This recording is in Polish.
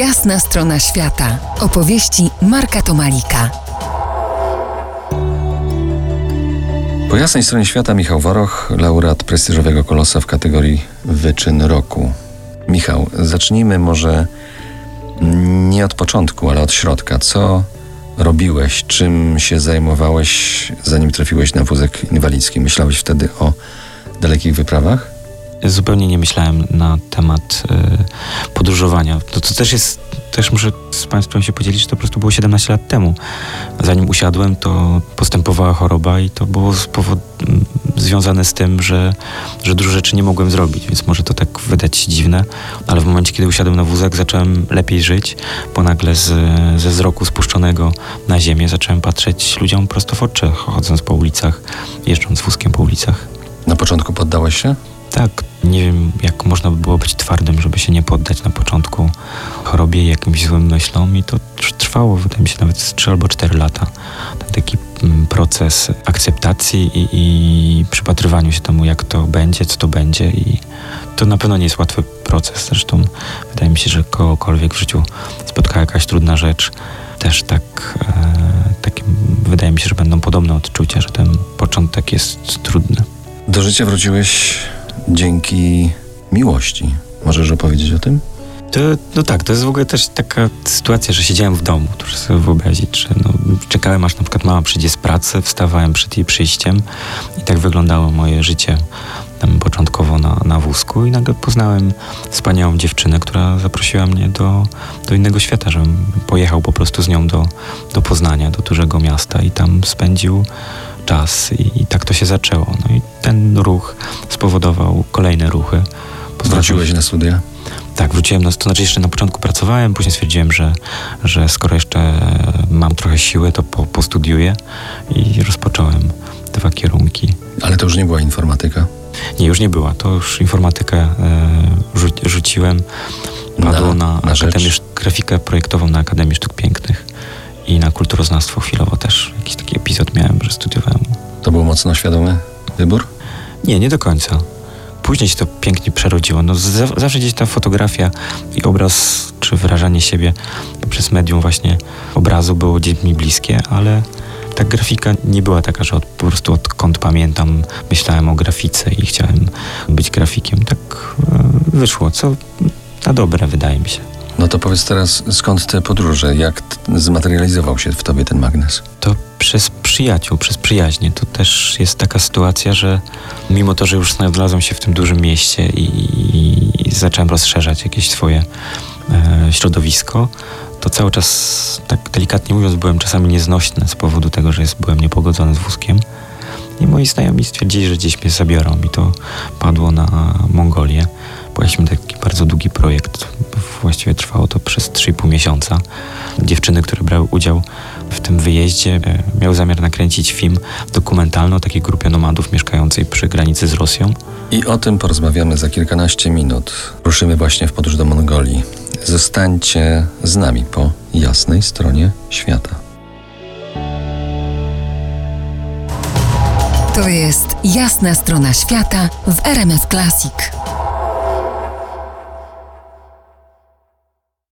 Jasna strona świata. Opowieści Marka Tomalika. Po jasnej stronie świata Michał Waroch, laureat prestiżowego kolosa w kategorii Wyczyn Roku. Michał, zacznijmy może nie od początku, ale od środka. Co robiłeś? Czym się zajmowałeś, zanim trafiłeś na wózek inwalidzki? Myślałeś wtedy o dalekich wyprawach? Zupełnie nie myślałem na temat y, podróżowania. To, to też jest, też muszę z Państwem się podzielić, że to po prostu było 17 lat temu. Zanim usiadłem, to postępowała choroba i to było z powod, związane z tym, że, że dużo rzeczy nie mogłem zrobić, więc może to tak wydać się dziwne, ale w momencie, kiedy usiadłem na wózek, zacząłem lepiej żyć, bo nagle z, ze wzroku spuszczonego na ziemię zacząłem patrzeć ludziom prosto w oczy, chodząc po ulicach, jeżdżąc wózkiem po ulicach. Na początku poddałeś się? Tak, nie wiem, jak można by było być twardym, żeby się nie poddać na początku chorobie jakimś złym myślom i to trwało, wydaje mi się, nawet 3 albo 4 lata. Taki mm, proces akceptacji i, i przypatrywaniu się temu, jak to będzie, co to będzie i to na pewno nie jest łatwy proces. Zresztą wydaje mi się, że kogokolwiek w życiu spotka jakaś trudna rzecz, też tak, e, takie, wydaje mi się, że będą podobne odczucia, że ten początek jest trudny. Do życia wróciłeś dzięki miłości. Możesz opowiedzieć o tym? To, no tak, to jest w ogóle też taka sytuacja, że siedziałem w domu, proszę sobie wyobrazić, że no, czekałem aż na przykład mama przyjdzie z pracy, wstawałem przed jej przyjściem i tak wyglądało moje życie tam początkowo na, na wózku i nagle poznałem wspaniałą dziewczynę, która zaprosiła mnie do, do innego świata, żebym pojechał po prostu z nią do, do Poznania, do dużego miasta i tam spędził czas i, i tak to się zaczęło. No i ten ruch spowodował kolejne ruchy. Wróciłeś na studia? Tak, wróciłem, na, to znaczy jeszcze na początku pracowałem, później stwierdziłem, że, że skoro jeszcze mam trochę siły, to po, postudiuję i rozpocząłem dwa kierunki. Ale to już nie była informatyka? Nie, już nie była. To już informatykę e, rzu rzuciłem. Padło na, na, na Akademię, grafikę projektową na Akademii Sztuk Pięknych i na kulturoznawstwo chwilowo też. Jakiś taki epizod miałem, że studiowałem. To był mocno świadomy wybór? Nie, nie do końca. Później się to pięknie przerodziło. No, zawsze gdzieś ta fotografia i obraz, czy wyrażanie siebie poprzez medium właśnie obrazu było gdzieś mi bliskie, ale ta grafika nie była taka, że od, po prostu odkąd pamiętam myślałem o grafice i chciałem być grafikiem. Tak e, wyszło, co na dobre wydaje mi się. To powiedz teraz, skąd te podróże? Jak zmaterializował się w tobie ten magnes? To przez przyjaciół, przez przyjaźnie. To też jest taka sytuacja, że mimo to, że już znalazłem się w tym dużym mieście i, i zacząłem rozszerzać jakieś swoje e, środowisko, to cały czas, tak delikatnie mówiąc, byłem czasami nieznośny z powodu tego, że jest, byłem niepogodzony z wózkiem. I moi znajomi stwierdzili, że gdzieś mnie zabiorą i to padło na Mongolię. Pojechaliśmy taki bardzo długi projekt. Właściwie trwało to przez 3,5 miesiąca. Dziewczyny, które brały udział w tym wyjeździe, e, miały zamiar nakręcić film dokumentalny o takiej grupie nomadów mieszkającej przy granicy z Rosją. I o tym porozmawiamy za kilkanaście minut. Ruszymy właśnie w podróż do Mongolii. Zostańcie z nami po jasnej stronie świata. To jest jasna strona świata w RMS Classic.